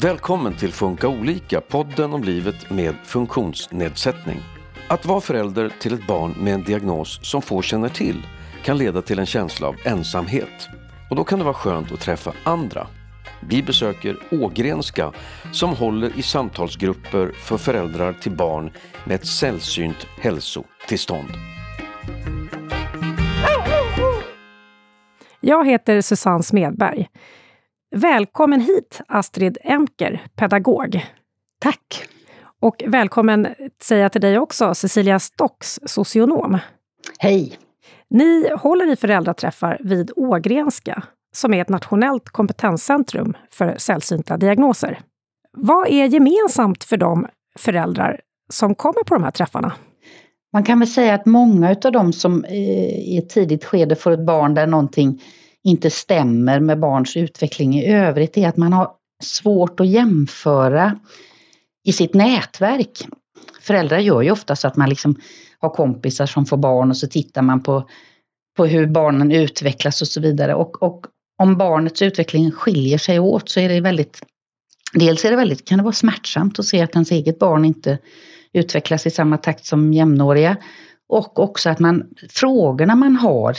Välkommen till Funka olika, podden om livet med funktionsnedsättning. Att vara förälder till ett barn med en diagnos som få känner till kan leda till en känsla av ensamhet. Och då kan det vara skönt att träffa andra. Vi besöker Ågrenska som håller i samtalsgrupper för föräldrar till barn med ett sällsynt hälsotillstånd. Jag heter Susanne Smedberg. Välkommen hit, Astrid Emker, pedagog. Tack. Och välkommen säger jag till dig också, Cecilia Stocks, socionom. Hej. Ni håller i föräldraträffar vid Ågrenska, som är ett nationellt kompetenscentrum för sällsynta diagnoser. Vad är gemensamt för de föräldrar som kommer på de här träffarna? Man kan väl säga att många av de som i ett tidigt skede får ett barn där någonting inte stämmer med barns utveckling i övrigt är att man har svårt att jämföra i sitt nätverk. Föräldrar gör ju ofta så att man liksom har kompisar som får barn och så tittar man på, på hur barnen utvecklas och så vidare. Och, och om barnets utveckling skiljer sig åt så är det väldigt Dels är det väldigt, kan det vara smärtsamt att se att ens eget barn inte utvecklas i samma takt som jämnåriga. Och också att man, frågorna man har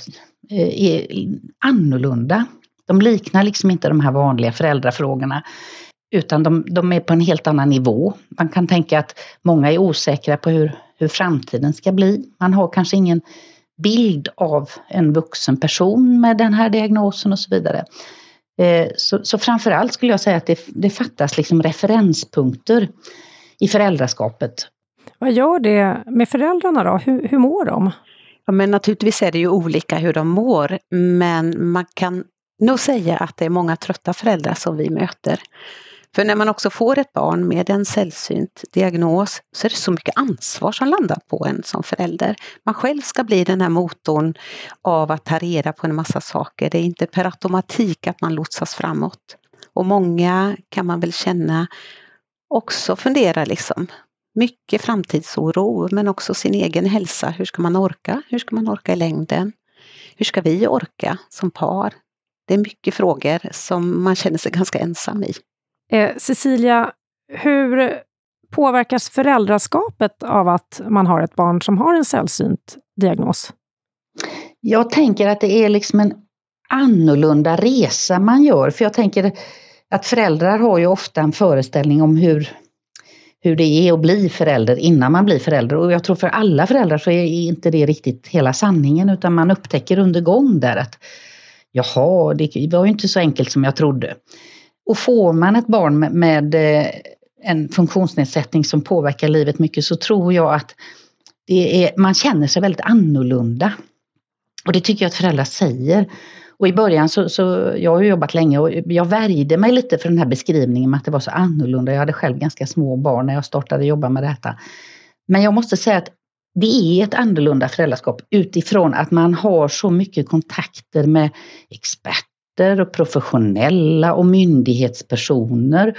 eh, är annorlunda. De liknar liksom inte de här vanliga föräldrafrågorna. Utan de, de, är på en helt annan nivå. Man kan tänka att många är osäkra på hur, hur framtiden ska bli. Man har kanske ingen bild av en vuxen person med den här diagnosen och så vidare. Eh, så, så framförallt skulle jag säga att det, det fattas liksom referenspunkter i föräldraskapet. Vad gör det med föräldrarna då? Hur, hur mår de? Ja, men naturligtvis är det ju olika hur de mår, men man kan nog säga att det är många trötta föräldrar som vi möter. För när man också får ett barn med en sällsynt diagnos så är det så mycket ansvar som landar på en som förälder. Man själv ska bli den här motorn av att ta reda på en massa saker. Det är inte per automatik att man lotsas framåt. Och många kan man väl känna också fundera liksom. Mycket framtidsoro men också sin egen hälsa. Hur ska man orka? Hur ska man orka i längden? Hur ska vi orka som par? Det är mycket frågor som man känner sig ganska ensam i. Eh, Cecilia, hur påverkas föräldraskapet av att man har ett barn som har en sällsynt diagnos? Jag tänker att det är liksom en annorlunda resa man gör, för jag tänker att föräldrar har ju ofta en föreställning om hur, hur det är att bli förälder innan man blir förälder. Och jag tror för alla föräldrar så är inte det riktigt hela sanningen utan man upptäcker under gång där att jaha, det var ju inte så enkelt som jag trodde. Och får man ett barn med, eh, en funktionsnedsättning som påverkar livet mycket så tror jag att det är, man känner sig väldigt annorlunda. Och det tycker jag att föräldrar säger. Och i början så, så, jag har ju jobbat länge och jag värjde mig lite för den här beskrivningen med att det var så annorlunda. Jag hade själv ganska små barn när jag startade jobba med detta. Men jag måste säga att det är ett annorlunda föräldraskap utifrån att man har så mycket kontakter med experter och professionella och myndighetspersoner.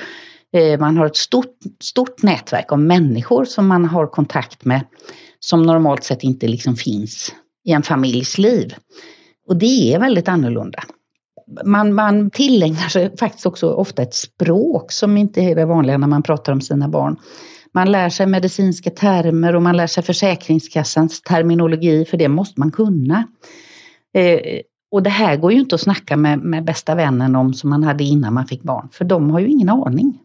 Eh, man har ett stort, stort nätverk av människor som man har kontakt med som normalt sett inte liksom finns i en familjs liv. Och det är väldigt annorlunda. Man, man tillägnar sig faktiskt också ofta ett språk som inte är det vanliga när man pratar om sina barn. Man lär sig medicinska termer och man lär sig Försäkringskassans terminologi, för det måste man kunna. Eh, och det här går ju inte att snacka med, med bästa vännen om som man hade innan man fick barn, för de har ju ingen aning.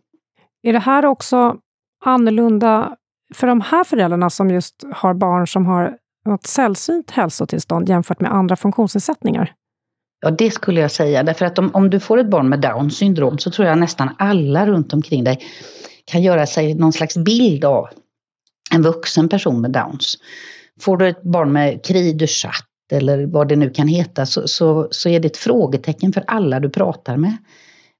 Är det här också annorlunda för de här föräldrarna som just har barn som har något sällsynt hälsotillstånd jämfört med andra funktionsnedsättningar? Ja, det skulle jag säga. Därför att om, om du får ett barn med Downs syndrom så tror jag nästan alla runt omkring dig kan göra sig någon slags bild av en vuxen person med Downs. Får du ett barn med cri du chat eller vad det nu kan heta så, så, så är det ett frågetecken för alla du pratar med.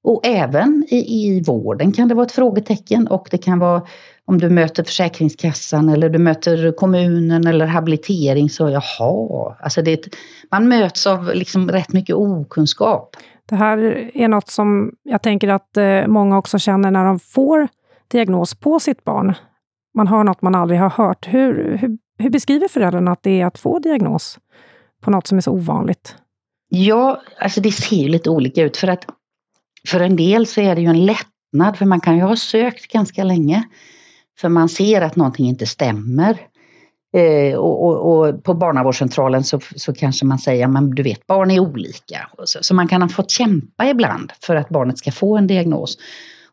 Och även i, i vården kan det vara ett frågetecken och det kan vara om du möter Försäkringskassan eller du möter kommunen eller habilitering så jaha, alltså det man möts av liksom rätt mycket okunskap. Det här är något som jag tänker att eh, många också känner när de får diagnos på sitt barn. Man hör något man aldrig har hört. Hur, hur, hur beskriver föräldrarna att det är att få diagnos? på något som är så ovanligt? Ja, alltså det ser ju lite olika ut för att för en del så är det ju en lättnad för man kan ju ha sökt ganska länge. För man ser att någonting inte stämmer. Eh, och, och, och, på barnavårdscentralen så, så kanske man säger, men du vet barn är olika. Så, så, man kan ha fått kämpa ibland för att barnet ska få en diagnos.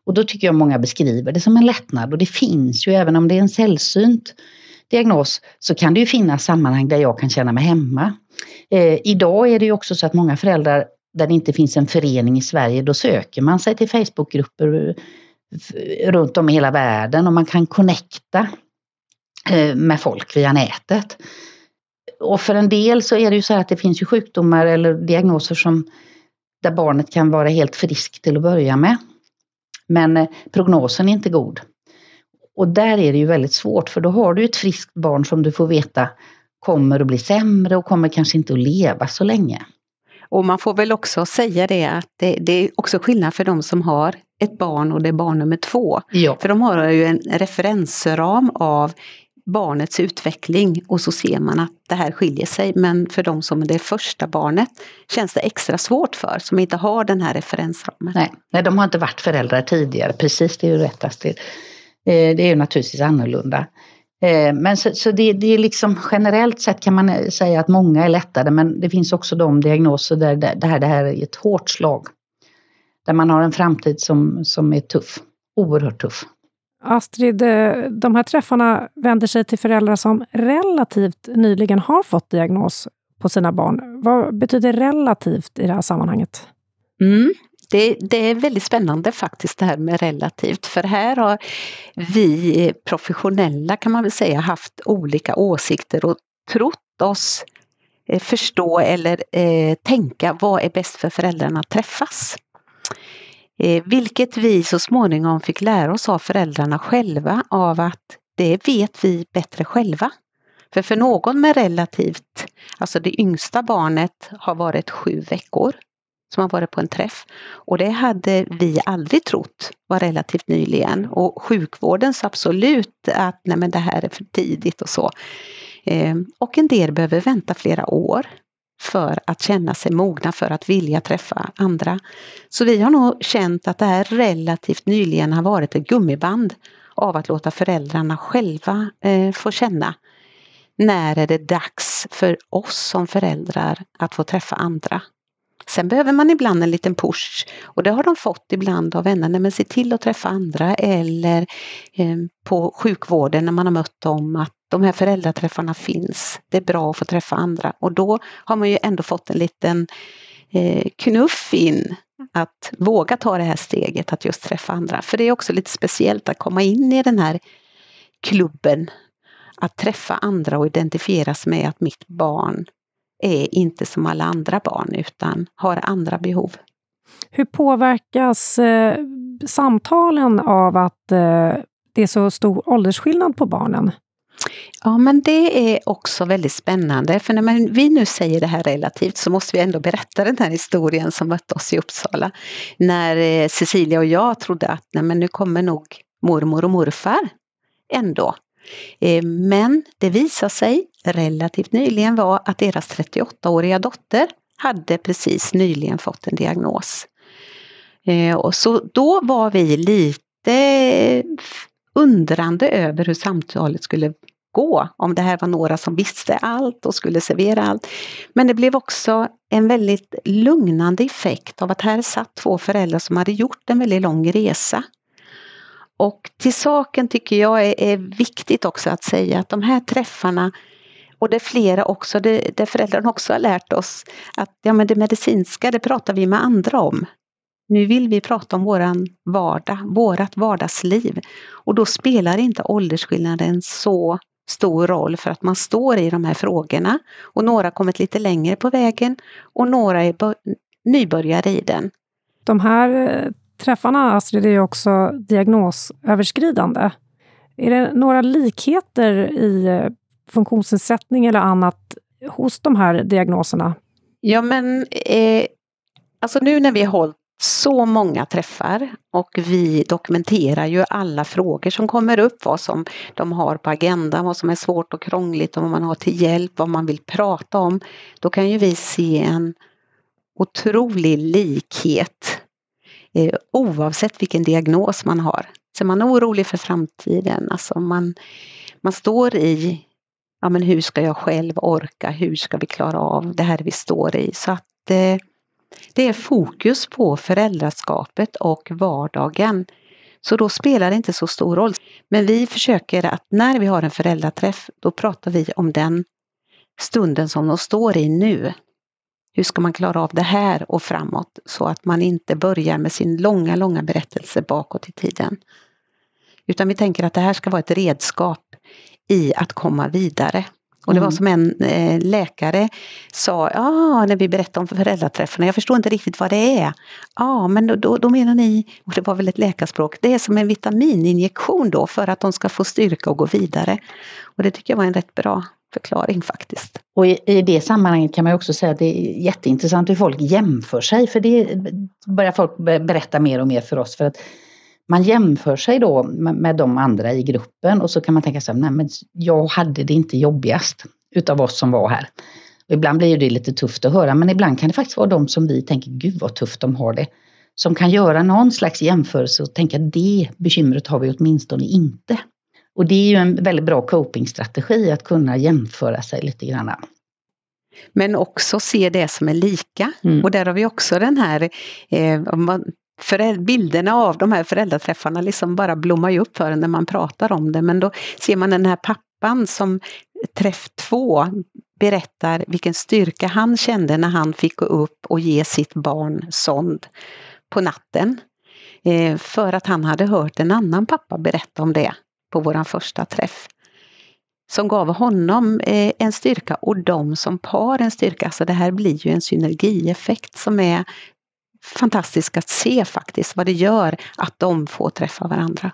Och då tycker jag många beskriver det som en lättnad och det finns ju även om det är en sällsynt diagnos så kan det ju finnas sammanhang där jag kan känna mig hemma. Eh, idag är det ju också så att många föräldrar där det inte finns en förening i Sverige, då söker man sig till Facebookgrupper runt om i hela världen och man kan connecta eh, med folk via nätet. Och för en del så är det ju så att det finns ju sjukdomar eller diagnoser som där barnet kan vara helt friskt till att börja med. Men eh, prognosen är inte god. Och där är det ju väldigt svårt för då har du ett friskt barn som du får veta kommer att bli sämre och kommer kanske inte att leva så länge. Och man får väl också säga det att det, det, är också skillnad för de som har ett barn och det är barn nummer två. Ja. För de har ju en referensram av barnets utveckling och så ser man att det här skiljer sig. Men för de som är det första barnet känns det extra svårt för, som inte har den här referensramen. Nej, nej de har inte varit föräldrar tidigare, precis det är ju rätt Astrid. Eh, det är ju naturligtvis annorlunda. Eh, men så, så det, det, är liksom generellt sett kan man säga att många är lättade men det finns också de diagnoser där det här, det här är ett hårt slag. Där man har en framtid som, som är tuff, oerhört tuff. Astrid, eh, de här träffarna vänder sig till föräldrar som relativt nyligen har fått diagnos på sina barn. Vad betyder relativt i det här sammanhanget? Mm. Det, det, är väldigt spännande faktiskt det här med relativt för här har vi professionella kan man väl säga haft olika åsikter och trott oss eh, förstå eller eh, tänka vad är bäst för föräldrarna att träffas. Eh, vilket vi så småningom fick lära oss av föräldrarna själva av att det vet vi bättre själva. För för någon med relativt, alltså det yngsta barnet har varit sju veckor som har varit på en träff. Och det hade vi aldrig trott var relativt nyligen. Och sjukvården sa absolut att nej men det här är för tidigt och så. Ehm, och en del behöver vänta flera år för att känna sig mogna för att vilja träffa andra. Så vi har nog känt att det här relativt nyligen har varit ett gummiband av att låta föräldrarna själva eh, få känna när är det dags för oss som föräldrar att få träffa andra. Sen behöver man ibland en liten push och det har de fått ibland av vänner. Men se till att träffa andra eller eh, på sjukvården när man har mött dem att de här föräldraträffarna finns. Det är bra att få träffa andra och då har man ju ändå fått en liten eh, knuff in att våga ta det här steget att just träffa andra. För det är också lite speciellt att komma in i den här klubben. Att träffa andra och identifieras med att mitt barn är inte som alla andra barn utan har andra behov. Hur påverkas eh, samtalen av att eh, det är så stor åldersskillnad på barnen? Ja men det är också väldigt spännande för när vi nu säger det här relativt så måste vi ändå berätta den här historien som mötte oss i Uppsala. När eh, Cecilia och jag trodde att nej, men nu kommer nog mormor och morfar ändå. Eh, men det visade sig relativt nyligen var att deras 38-åriga dotter hade precis nyligen fått en diagnos. Eh, och så då var vi lite eh, undrande över hur samtalet skulle gå, om det här var några som visste allt och skulle servera allt. Men det blev också en väldigt lugnande effekt av att här satt två föräldrar som hade gjort en väldigt lång resa och till saken tycker jag är, är, viktigt också att säga att de här träffarna och det är flera också, det, det föräldrarna också har lärt oss att ja, men det medicinska det pratar vi med andra om. Nu vill vi prata om våran vardag, vårat vardagsliv. Och då spelar inte åldersskillnaden så stor roll för att man står i de här frågorna. Och några har kommit lite längre på vägen och några är nybörjare i den. De här eh, träffarna, alltså Astrid, är ju också diagnosöverskridande. Är det några likheter i eh, funktionsnedsättning eller annat hos de här diagnoserna? Ja men eh, alltså nu när vi har hållit så många träffar och vi dokumenterar ju alla frågor som kommer upp, vad som de har på agendan, vad som är svårt och krångligt och vad man har till hjälp, vad man vill prata om. Då kan ju vi se en otrolig likhet Eh, oavsett vilken diagnos man har. Så man är orolig för framtiden, alltså man, man står i ja men hur ska jag själv orka, hur ska vi klara av det här vi står i. Så att eh, det är fokus på föräldraskapet och vardagen. Så då spelar det inte så stor roll. Men vi försöker att när vi har en föräldraträff, då pratar vi om den stunden som de står i nu. Hur ska man klara av det här och framåt så att man inte börjar med sin långa, långa berättelse bakåt i tiden. Utan vi tänker att det här ska vara ett redskap i att komma vidare. Och det var mm. som en eh, läkare sa, ja när vi berättade om föräldraträffarna, jag förstår inte riktigt vad det är. Ja men då, då, då menar ni, och det var väl ett läkarspråk, det är som en vitamininjektion då för att de ska få styrka och gå vidare. Och det tycker jag var en rätt bra förklaring faktiskt. Och i, i, det sammanhanget kan man också säga att det är jätteintressant hur folk jämför sig, för det börjar folk berätta mer och mer för oss. För att man jämför sig då med, med de andra i gruppen och så kan man tänka sig, nej men jag hade det inte jobbigast utav oss som var här. Och ibland blir det lite tufft att höra, men ibland kan det faktiskt vara de som vi tänker, gud vad tufft de har det. Som kan göra någon slags jämförelse och tänka, det bekymret har vi åtminstone inte. Och det är ju en väldigt bra copingstrategi att kunna jämföra sig lite grann. Men också se det som är lika. Mm. Och där har vi också den här, eh, bilderna av de här föräldraträffarna liksom bara blommar ju upp för en när man pratar om det. Men då ser man den här pappan som träff två berättar vilken styrka han kände när han fick gå upp och ge sitt barn sond på natten. Eh, för att han hade hört en annan pappa berätta om det på våran första träff. Som gav honom eh, en styrka och de som par en styrka. Så det här blir ju en synergieffekt som är fantastisk att se faktiskt, vad det gör att de får träffa varandra.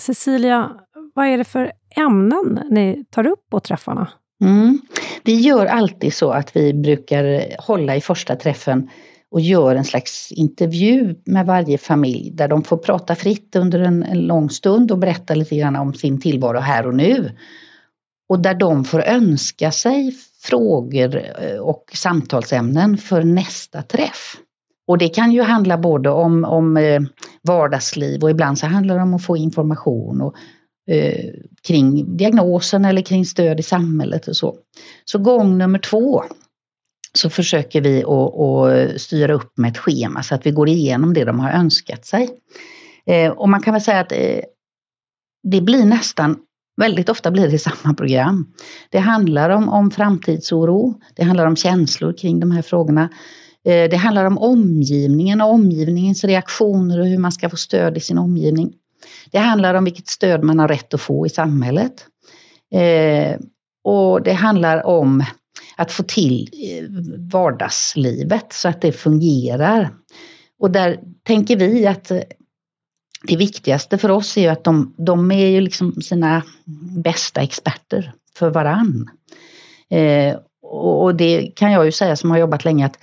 Cecilia, vad är det för ämnen ni tar upp på träffarna? Mm. Vi gör alltid så att vi brukar hålla i första träffen och gör en slags intervju med varje familj där de får prata fritt under en, en lång stund och berätta lite grann om sin tillvaro här och nu. Och där de får önska sig frågor eh, och samtalsämnen för nästa träff. Och det kan ju handla både om, om eh, vardagsliv och ibland så handlar det om att få information och, eh, kring diagnosen eller kring stöd i samhället och så. Så gång nummer två så försöker vi att, styra upp med ett schema så att vi går igenom det de har önskat sig. Eh, och man kan väl säga att eh, det blir nästan, väldigt ofta blir det samma program. Det handlar om, om framtidsoro, det handlar om känslor kring de här frågorna. Eh, det handlar om omgivningen och omgivningens reaktioner och hur man ska få stöd i sin omgivning. Det handlar om vilket stöd man har rätt att få i samhället. Eh, och det handlar om att få till eh, vardagslivet så att det fungerar. Och där tänker vi att eh, det viktigaste för oss är ju att de, de är ju liksom sina bästa experter för varann. Eh, och det kan jag ju säga som har jobbat länge att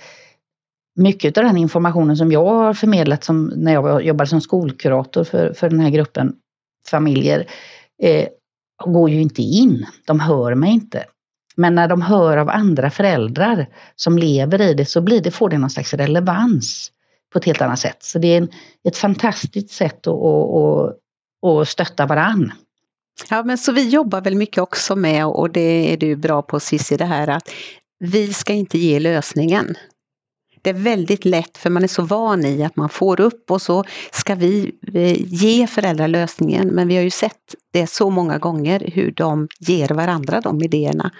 mycket av den informationen som jag har förmedlat som, när jag jobbade som skolkurator för, för den här gruppen familjer eh, går ju inte in. De hör mig inte. Men när de hör av andra föräldrar som lever i det så blir det, får det någon slags relevans på ett helt annat sätt. Så det är en, ett fantastiskt sätt att, att, att stötta varann. Ja men så vi jobbar väl mycket också med, och det är du bra på Cissi, det här att vi ska inte ge lösningen det är väldigt lätt för man är så van i att man får upp och så ska vi eh, ge föräldrar lösningen. Men vi har ju sett det så många gånger hur de ger varandra de idéerna.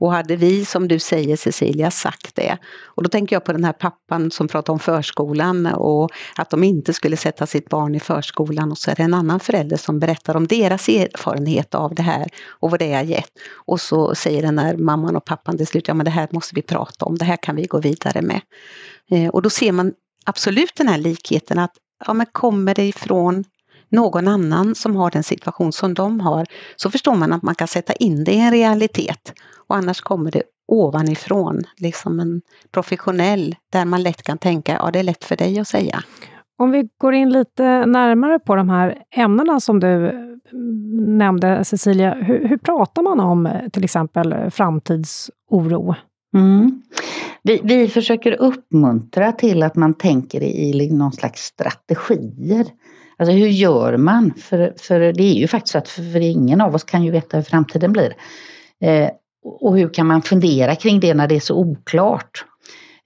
Och hade vi, som du säger Cecilia, sagt det. Och då tänker jag på den här pappan som pratade om förskolan och att de inte skulle sätta sitt barn i förskolan och så är det en annan förälder som berättar om deras erfarenhet av det här och vad det har gett. Och så säger den här mamman och pappan till slut, ja men det här måste vi prata om, det här kan vi gå vidare med. Eh, och då ser man absolut den här likheten att ja, men kommer det ifrån någon annan som har den situation som de har så förstår man att man kan sätta in det i en realitet. Och annars kommer det ovanifrån, liksom en professionell där man lätt kan tänka, ja det är lätt för dig att säga. Om vi går in lite närmare på de här ämnena som du nämnde Cecilia, hur, hur pratar man om till exempel framtidsoro? Mm. Vi, vi försöker uppmuntra till att man tänker i någon slags strategier. Alltså hur gör man? För, för det är ju faktiskt så att för, ingen av oss kan ju veta hur framtiden blir. Eh, och hur kan man fundera kring det när det är så oklart?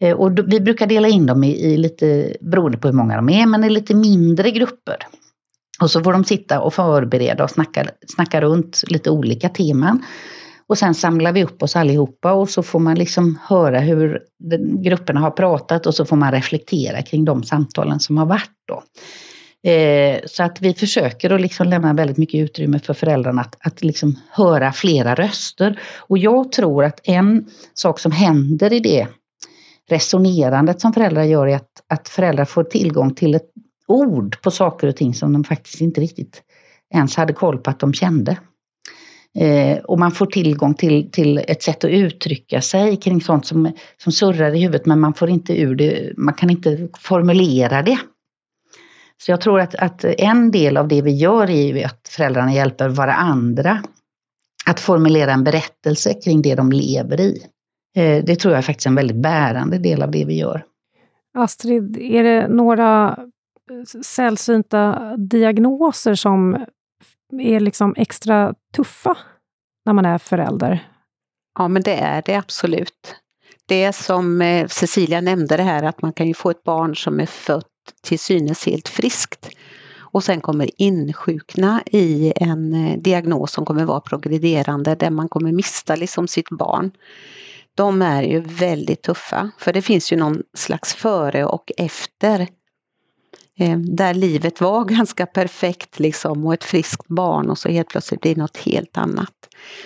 Eh, och då, vi brukar dela in dem i, i, lite, beroende på hur många de är, men i lite mindre grupper. Och så får de sitta och förbereda och snacka, snacka runt lite olika teman. Och sen samlar vi upp oss allihopa och så får man liksom höra hur grupperna har pratat och så får man reflektera kring de samtalen som har varit. Då. Eh, så att vi försöker att liksom lämna väldigt mycket utrymme för föräldrarna att, att liksom höra flera röster. Och jag tror att en sak som händer i det resonerandet som föräldrar gör är att, att föräldrar får tillgång till ett ord på saker och ting som de faktiskt inte riktigt ens hade koll på att de kände. Eh, och man får tillgång till, till ett sätt att uttrycka sig kring sånt som, som surrar i huvudet men man får inte ur det, man kan inte formulera det. Så jag tror att, att en del av det vi gör är ju att föräldrarna hjälper varandra att formulera en berättelse kring det de lever i. Eh, det tror jag är faktiskt en väldigt bärande del av det vi gör. Astrid, är det några sällsynta diagnoser som är liksom extra tuffa när man är förälder? Ja, men det är det absolut. Det som eh, Cecilia nämnde det här att man kan ju få ett barn som är fött till synes helt friskt och sen kommer insjukna i en eh, diagnos som kommer vara progrederande där man kommer mista liksom sitt barn. De är ju väldigt tuffa för det finns ju någon slags före och efter eh, där livet var ganska perfekt liksom och ett friskt barn och så helt plötsligt blir det något helt annat.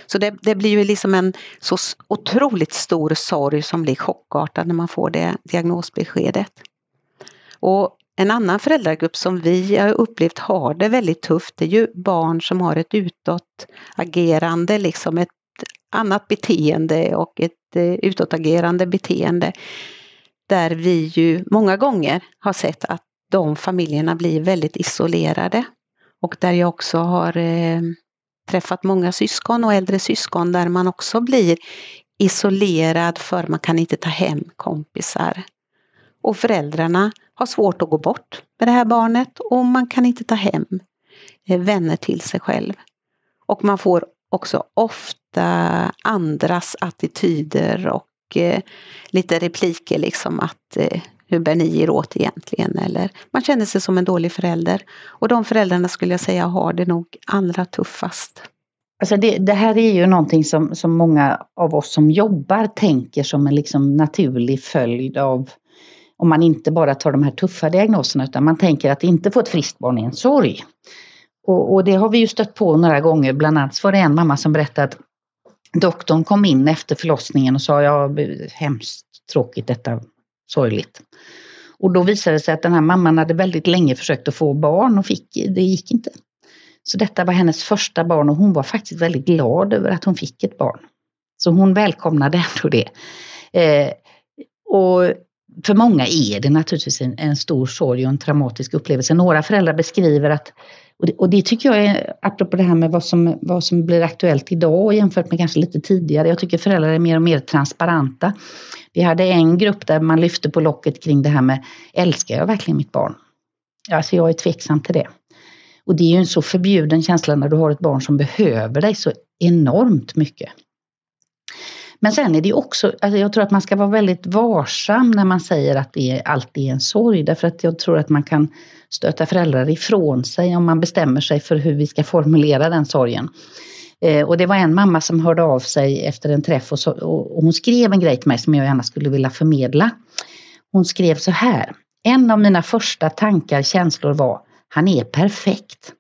Så det, det, blir ju liksom en så otroligt stor sorg som blir chockartad när man får det diagnosbeskedet. Och en annan föräldragrupp som vi har upplevt har det väldigt tufft, det är ju barn som har ett utåtagerande, liksom ett annat beteende och ett eh, utåtagerande beteende. Där vi ju många gånger har sett att de familjerna blir väldigt isolerade. Och där jag också har eh, träffat många syskon och äldre syskon där man också blir isolerad för man kan inte ta hem kompisar. Och föräldrarna har svårt att gå bort med det här barnet och man kan inte ta hem eh, vänner till sig själv. Och man får också ofta andras attityder och eh, lite repliker liksom att eh, hur bär ni er åt egentligen? Eller man känner sig som en dålig förälder. Och de föräldrarna skulle jag säga har det nog allra tuffast. Alltså det, det, här är ju någonting som, som många av oss som jobbar tänker som en liksom naturlig följd av om man inte bara tar de här tuffa diagnoserna utan man tänker att inte få ett friskt barn är en sorg. Och, och det har vi ju stött på några gånger, bland annat var det en mamma som berättade att doktorn kom in efter förlossningen och sa ja, hemskt tråkigt detta, sorgligt. Och då visade det sig att den här mamman hade väldigt länge försökt att få barn och fick, det gick inte. Så detta var hennes första barn och hon var faktiskt väldigt glad över att hon fick ett barn. Så hon välkomnade ändå det. Eh, och för många är det naturligtvis en, en, stor sorg och en traumatisk upplevelse. Några föräldrar beskriver att, och det, och det, tycker jag är, apropå det här med vad som, vad som blir aktuellt idag jämfört med kanske lite tidigare, jag tycker föräldrar är mer och mer transparenta. Vi hade en grupp där man lyfte på locket kring det här med, älskar jag verkligen mitt barn? Alltså jag är tveksam till det. Och det är ju en så förbjuden känsla när du har ett barn som behöver dig så enormt mycket. Men sen är det också, alltså jag tror att man ska vara väldigt varsam när man säger att det alltid är en sorg. Därför att jag tror att man kan stöta föräldrar ifrån sig om man bestämmer sig för hur vi ska formulera den sorgen. Eh, och det var en mamma som hörde av sig efter en träff och, så, och hon skrev en grej till mig som jag gärna skulle vilja förmedla. Hon skrev så här. En av mina första tankar, känslor var, han är perfekt.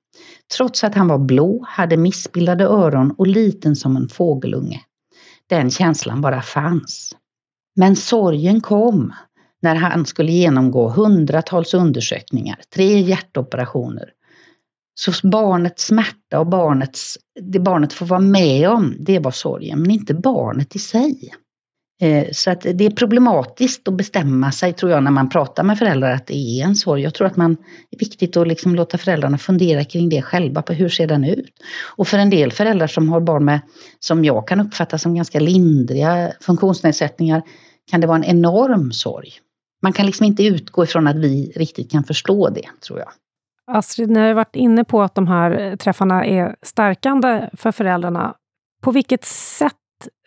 Trots att han var blå, hade missbildade öron och liten som en fågelunge. Den känslan bara fanns. Men sorgen kom när han skulle genomgå hundratals undersökningar, tre hjärtoperationer. Så barnets smärta och barnets, det barnet får vara med om, det var sorgen, men inte barnet i sig. Eh, så att det är problematiskt att bestämma sig, tror jag, när man pratar med föräldrar att det är en sorg. Jag tror att man är viktigt att liksom låta föräldrarna fundera kring det själva, på hur ser den ut? Och för en del föräldrar som har barn med, som jag kan uppfatta som ganska lindriga funktionsnedsättningar, kan det vara en enorm sorg. Man kan liksom inte utgå ifrån att vi riktigt kan förstå det, tror jag. Astrid, ni har varit inne på att de här eh, träffarna är stärkande för föräldrarna. På vilket sätt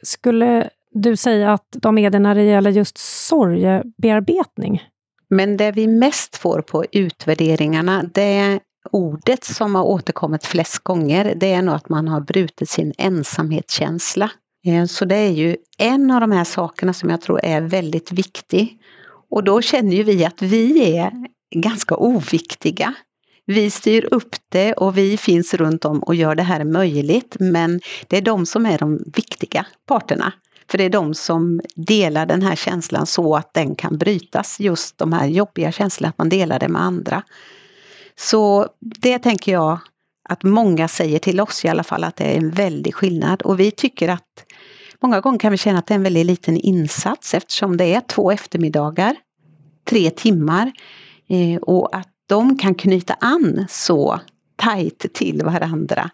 skulle du säga att de är det när det gäller just sorgebearbetning? Men det vi mest får på utvärderingarna, det är ordet som har återkommit flest gånger, det är nog att man har brutit sin ensamhetskänsla. Eh, så det är ju en av de här sakerna som jag tror är väldigt viktig. Och då känner ju vi att vi är ganska oviktiga. Vi styr upp det och vi finns runt om och gör det här möjligt men det är de som är de viktiga parterna. För det är de som delar den här känslan så att den kan brytas, just de här jobbiga känslorna, att man delar det med andra. Så det tänker jag att många säger till oss i alla fall att det är en väldig skillnad och vi tycker att många gånger kan vi känna att det är en väldigt liten insats eftersom det är två eftermiddagar, tre timmar eh, och att de kan knyta an så tajt till varandra.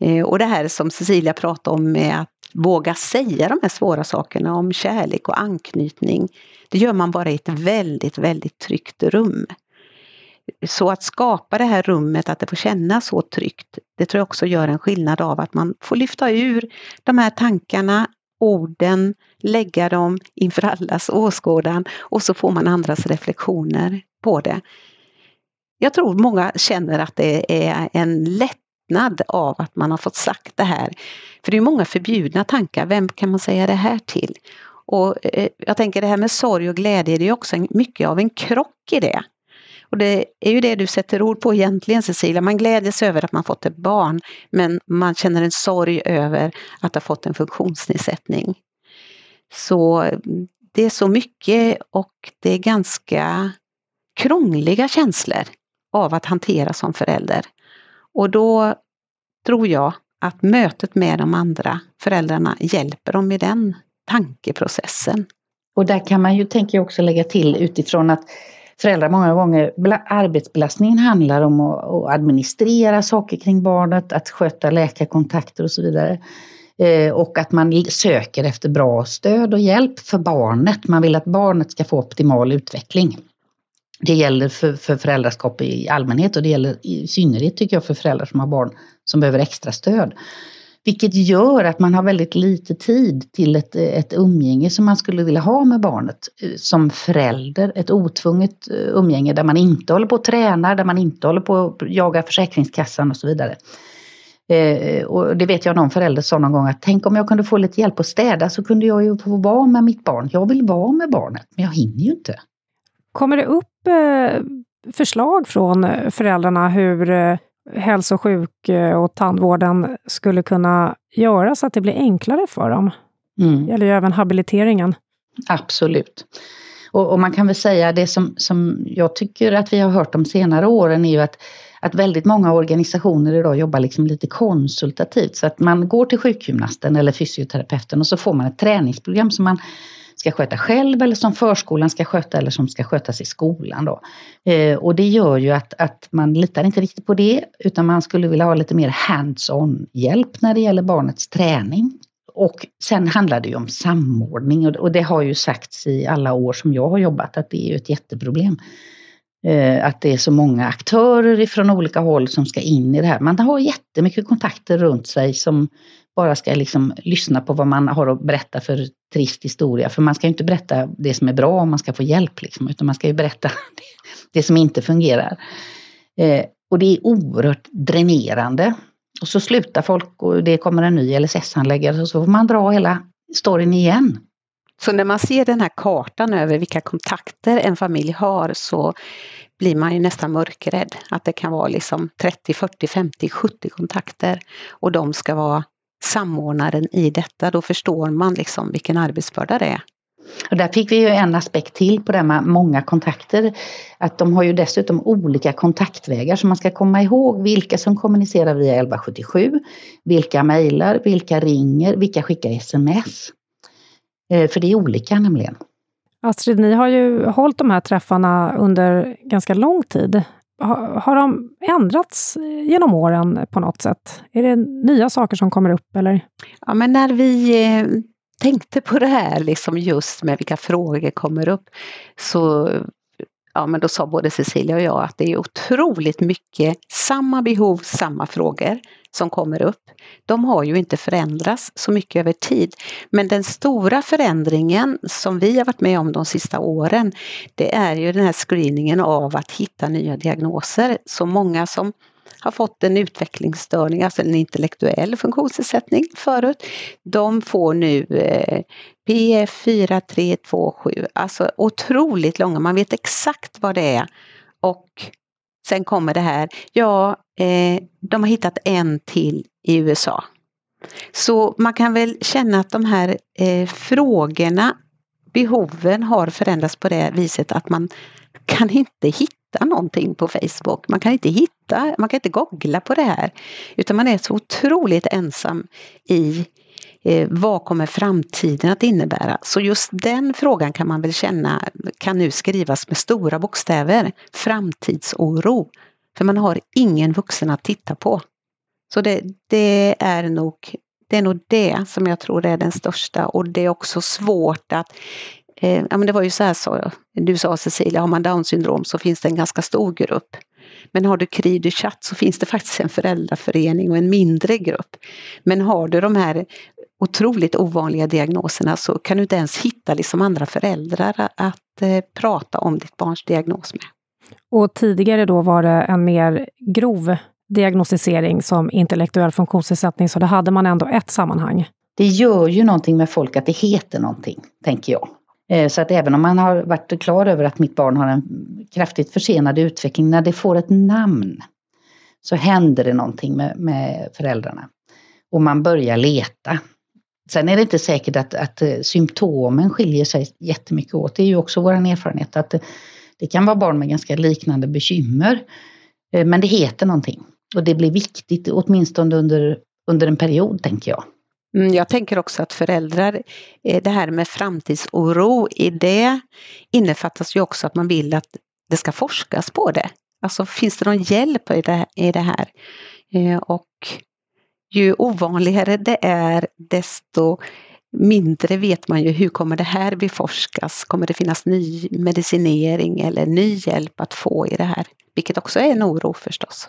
Eh, och det här som Cecilia pratade om med att våga säga de här svåra sakerna om kärlek och anknytning. Det gör man bara i ett väldigt, väldigt tryggt rum. Så att skapa det här rummet, att det får kännas så tryggt, det tror jag också gör en skillnad av att man får lyfta ur de här tankarna, orden, lägga dem inför allas åskådan och så får man andras reflektioner på det. Jag tror många känner att det är en lätt lättnad av att man har fått sagt det här. För det är många förbjudna tankar, vem kan man säga det här till? Och eh, jag tänker det här med sorg och glädje, det är också mycket av en krock i det. Och det är ju det du sätter ord på egentligen Cecilia, man glädjer över att man fått ett barn men man känner en sorg över att ha fått en funktionsnedsättning. Så det är så mycket och det är ganska krångliga känslor av att hantera som förälder. Och då tror jag att mötet med de andra föräldrarna hjälper dem i den tankeprocessen. Och där kan man ju, tänker jag också lägga till utifrån att föräldrar många gånger, arbetsbelastningen handlar om att administrera saker kring barnet, att sköta läkarkontakter och så vidare. Eh, och att man söker efter bra stöd och hjälp för barnet. Man vill att barnet ska få optimal utveckling. Det gäller för, för föräldraskap i allmänhet och det gäller i synnerhet tycker jag för föräldrar som har barn som behöver extra stöd. Vilket gör att man har väldigt lite tid till ett, ett umgänge som man skulle vilja ha med barnet som förälder. Ett otvunget eh, umgänge där man inte håller på och tränar, där man inte håller på att jaga Försäkringskassan och så vidare. Eh, och det vet jag någon förälder sa någon gång att tänk om jag kunde få lite hjälp att städa så kunde jag ju få vara med mitt barn. Jag vill vara med barnet men jag hinner ju inte. Kommer det upp eh, förslag från eh, föräldrarna hur eh, hälso och sjuk och tandvården skulle kunna göra så att det blir enklare för dem? Mm. Det gäller ju även habiliteringen. Absolut. Och, och, man kan väl säga det som, som jag tycker att vi har hört de senare åren är ju att, att väldigt många organisationer idag jobbar liksom lite konsultativt. Så att man går till sjukgymnasten eller fysioterapeuten och så får man ett träningsprogram som man ska sköta själv eller som förskolan ska sköta eller som ska skötas i skolan. Då. Eh, och det gör ju att, att man litar inte riktigt på det utan man skulle vilja ha lite mer hands-on hjälp när det gäller barnets träning. Och sen handlar det ju om samordning och, och det har ju sagts i alla år som jag har jobbat att det är ju ett jätteproblem. Eh, att det är så många aktörer ifrån olika håll som ska in i det här. Man har jättemycket kontakter runt sig som bara ska liksom lyssna på vad man har att berätta för trist historia. För man ska inte berätta det som är bra om man ska få hjälp, liksom, utan man ska ju berätta det som inte fungerar. Eh, och det är oerhört dränerande. Och så slutar folk och det kommer en ny LSS-handläggare och så får man dra hela storyn igen. Så när man ser den här kartan över vilka kontakter en familj har så blir man ju nästan mörkrädd. Att det kan vara liksom 30, 40, 50, 70 kontakter och de ska vara samordnaren i detta. Då förstår man liksom vilken arbetsbörda det är. Och där fick vi ju en aspekt till på det här med många kontakter. Att de har ju dessutom olika kontaktvägar så man ska komma ihåg vilka som kommunicerar via 1177, vilka mejlar, vilka ringer, vilka skickar sms. Eh, för det är olika nämligen. Astrid, ni har ju hållit de här träffarna under ganska lång tid. Har, har de ändrats genom åren på något sätt? Är det nya saker som kommer upp eller? Ja, men när vi eh, tänkte på det här liksom just med vilka frågor kommer upp så ja, men då sa både Cecilia och jag att det är otroligt mycket samma behov, samma frågor som kommer upp. De har ju inte förändrats så mycket över tid. Men den stora förändringen som vi har varit med om de sista åren, det är ju den här screeningen av att hitta nya diagnoser. Så många som har fått en utvecklingsstörning, alltså en intellektuell funktionsnedsättning förut, de får nu eh, PF 4327, alltså otroligt långa, man vet exakt vad det är. Och sen kommer det här, ja, eh, de har hittat en till i USA. Så man kan väl känna att de här eh, frågorna, behoven har förändrats på det viset att man kan inte hitta någonting på Facebook. Man kan inte hitta, man kan inte googla på det här. Utan man är så otroligt ensam i eh, vad kommer framtiden att innebära? Så just den frågan kan man väl känna kan nu skrivas med stora bokstäver. Framtidsoro. För man har ingen vuxen att titta på. Så det, det, är nog, det är nog det som jag tror är den största och det är också svårt att eh, ja men det var ju så här sa jag. du sa Cecilia, har man down syndrom så finns det en ganska stor grupp. Men har du CRI du chatt så finns det faktiskt en föräldraförening och en mindre grupp. Men har du de här otroligt ovanliga diagnoserna så kan du inte ens hitta liksom andra föräldrar att eh, prata om ditt barns diagnos med. Och tidigare då var det en mer grov diagnostisering som intellektuell funktionsnedsättning, så då hade man ändå ett sammanhang. Det gör ju någonting med folk att det heter någonting, tänker jag. Eh, så att även om man har varit klar över att mitt barn har en kraftigt försenad utveckling, när det får ett namn så händer det någonting med, med föräldrarna. Och man börjar leta. Sen är det inte säkert att, att eh, symptomen skiljer sig jättemycket åt. Det är ju också vår erfarenhet att det, det kan vara barn med ganska liknande bekymmer. Eh, men det heter någonting. Och det blir viktigt, åtminstone under, under en period, tänker jag. Mm, jag tänker också att föräldrar, det här med framtidsoro, i det innefattas ju också att man vill att det ska forskas på det. Alltså finns det någon hjälp i det här? Och ju ovanligare det är desto mindre vet man ju hur kommer det här beforskas? Kommer det finnas ny medicinering eller ny hjälp att få i det här? Vilket också är en oro förstås.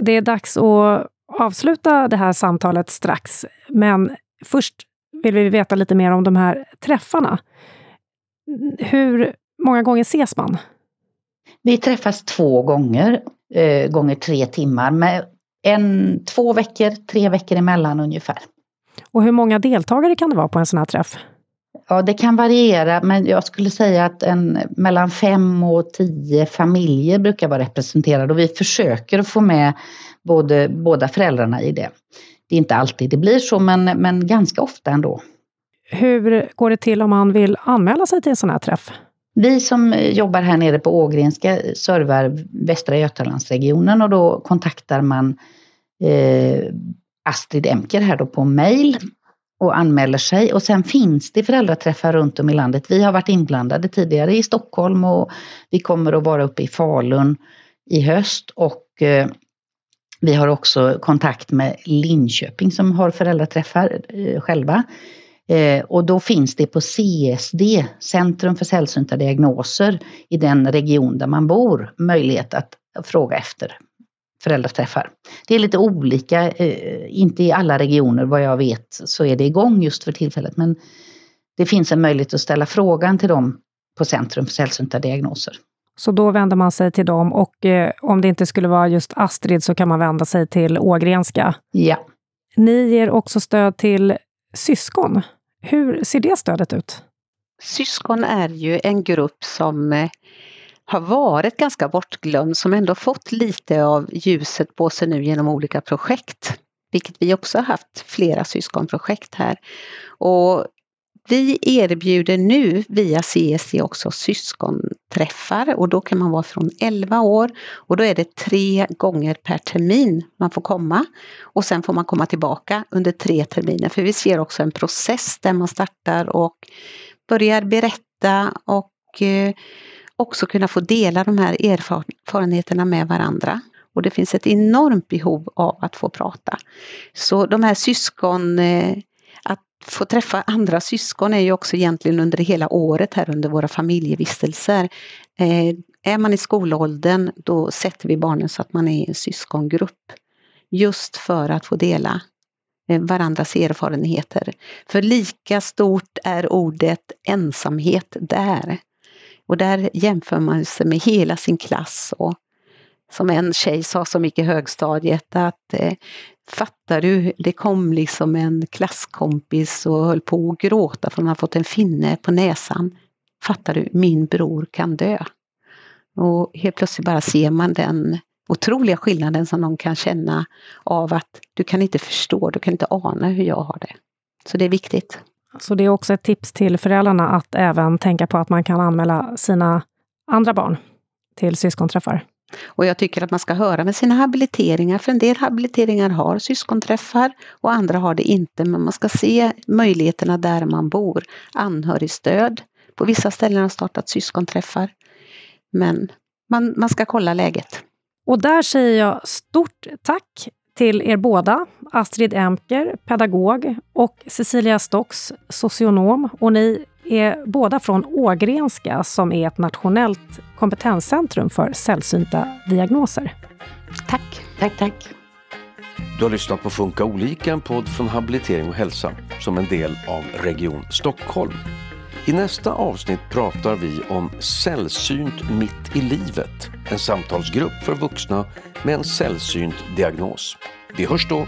Det är dags att avsluta det här samtalet strax, men först vill vi veta lite mer om de här träffarna. Hur många gånger ses man? Vi träffas två gånger, eh, gånger tre timmar, med en, två veckor, tre veckor emellan ungefär. Och hur många deltagare kan det vara på en sån här träff? Ja, det kan variera, men jag skulle säga att en, mellan fem och tio familjer brukar vara representerade och vi försöker att få med både, båda föräldrarna i det. Det är inte alltid det blir så, men, men ganska ofta ändå. Hur går det till om man vill anmäla sig till en sån här träff? Vi som jobbar här nere på Ågrenska servar Västra Götalandsregionen och då kontaktar man eh, Astrid Emker här då på mail och anmäler sig. Och sen finns det föräldraträffar runt om i landet. Vi har varit inblandade tidigare i Stockholm och vi kommer att vara uppe i Falun i höst. Och eh, vi har också kontakt med Linköping som har föräldraträffar eh, själva. Eh, och då finns det på CSD, Centrum för sällsynta diagnoser, i den region där man bor, möjlighet att fråga efter föräldraträffar. Det är lite olika, eh, inte i alla regioner vad jag vet så är det igång just för tillfället men det finns en möjlighet att ställa frågan till dem på Centrum för sällsynta diagnoser. Så då vänder man sig till dem och eh, om det inte skulle vara just Astrid så kan man vända sig till Ågrenska? Ja. Ni ger också stöd till syskon. Hur ser det stödet ut? Syskon är ju en grupp som eh, har varit ganska bortglömd som ändå fått lite av ljuset på sig nu genom olika projekt. Vilket vi också har haft flera syskonprojekt här. Och vi erbjuder nu via CSC också syskonträffar och då kan man vara från 11 år och då är det tre gånger per termin man får komma. Och sen får man komma tillbaka under tre terminer för vi ser också en process där man startar och börjar berätta och eh, också kunna få dela de här erfarenheterna med varandra. Och det finns ett enormt behov av att få prata. Så de här syskon, eh, få träffa andra syskon är ju också egentligen under hela året här under våra familjevistelser. Eh, är man i skolåldern då sätter vi barnen så att man är i en syskongrupp. Just för att få dela eh, varandras erfarenheter. För lika stort är ordet ensamhet där. Och där jämför man sig med hela sin klass och som en tjej sa som gick i högstadiet att eh, fattar du, det kom liksom en klasskompis och höll på att gråta för hon har fått en finne på näsan. Fattar du, min bror kan dö. Och helt plötsligt bara ser man den otroliga skillnaden som någon kan känna av att du kan inte förstå, du kan inte ana hur jag har det. Så det är viktigt. Så det är också ett tips till föräldrarna att även tänka på att man kan anmäla sina andra barn till syskonträffar? Och jag tycker att man ska höra med sina habiliteringar, för en del habiliteringar har syskonträffar och andra har det inte. Men man ska se möjligheterna där man bor. Anhörigstöd. På vissa ställen har startat syskonträffar. Men man, man ska kolla läget. Och där säger jag stort tack till er båda, Astrid Emker, pedagog och Cecilia Stocks, socionom. Och ni är båda från Ågrenska som är ett nationellt kompetenscentrum för sällsynta diagnoser. Tack. Tack, tack. Du har lyssnat på Funka olika, en podd från Habilitering och hälsa som en del av Region Stockholm. I nästa avsnitt pratar vi om Sällsynt mitt i livet, en samtalsgrupp för vuxna med en sällsynt diagnos. Vi hörs då!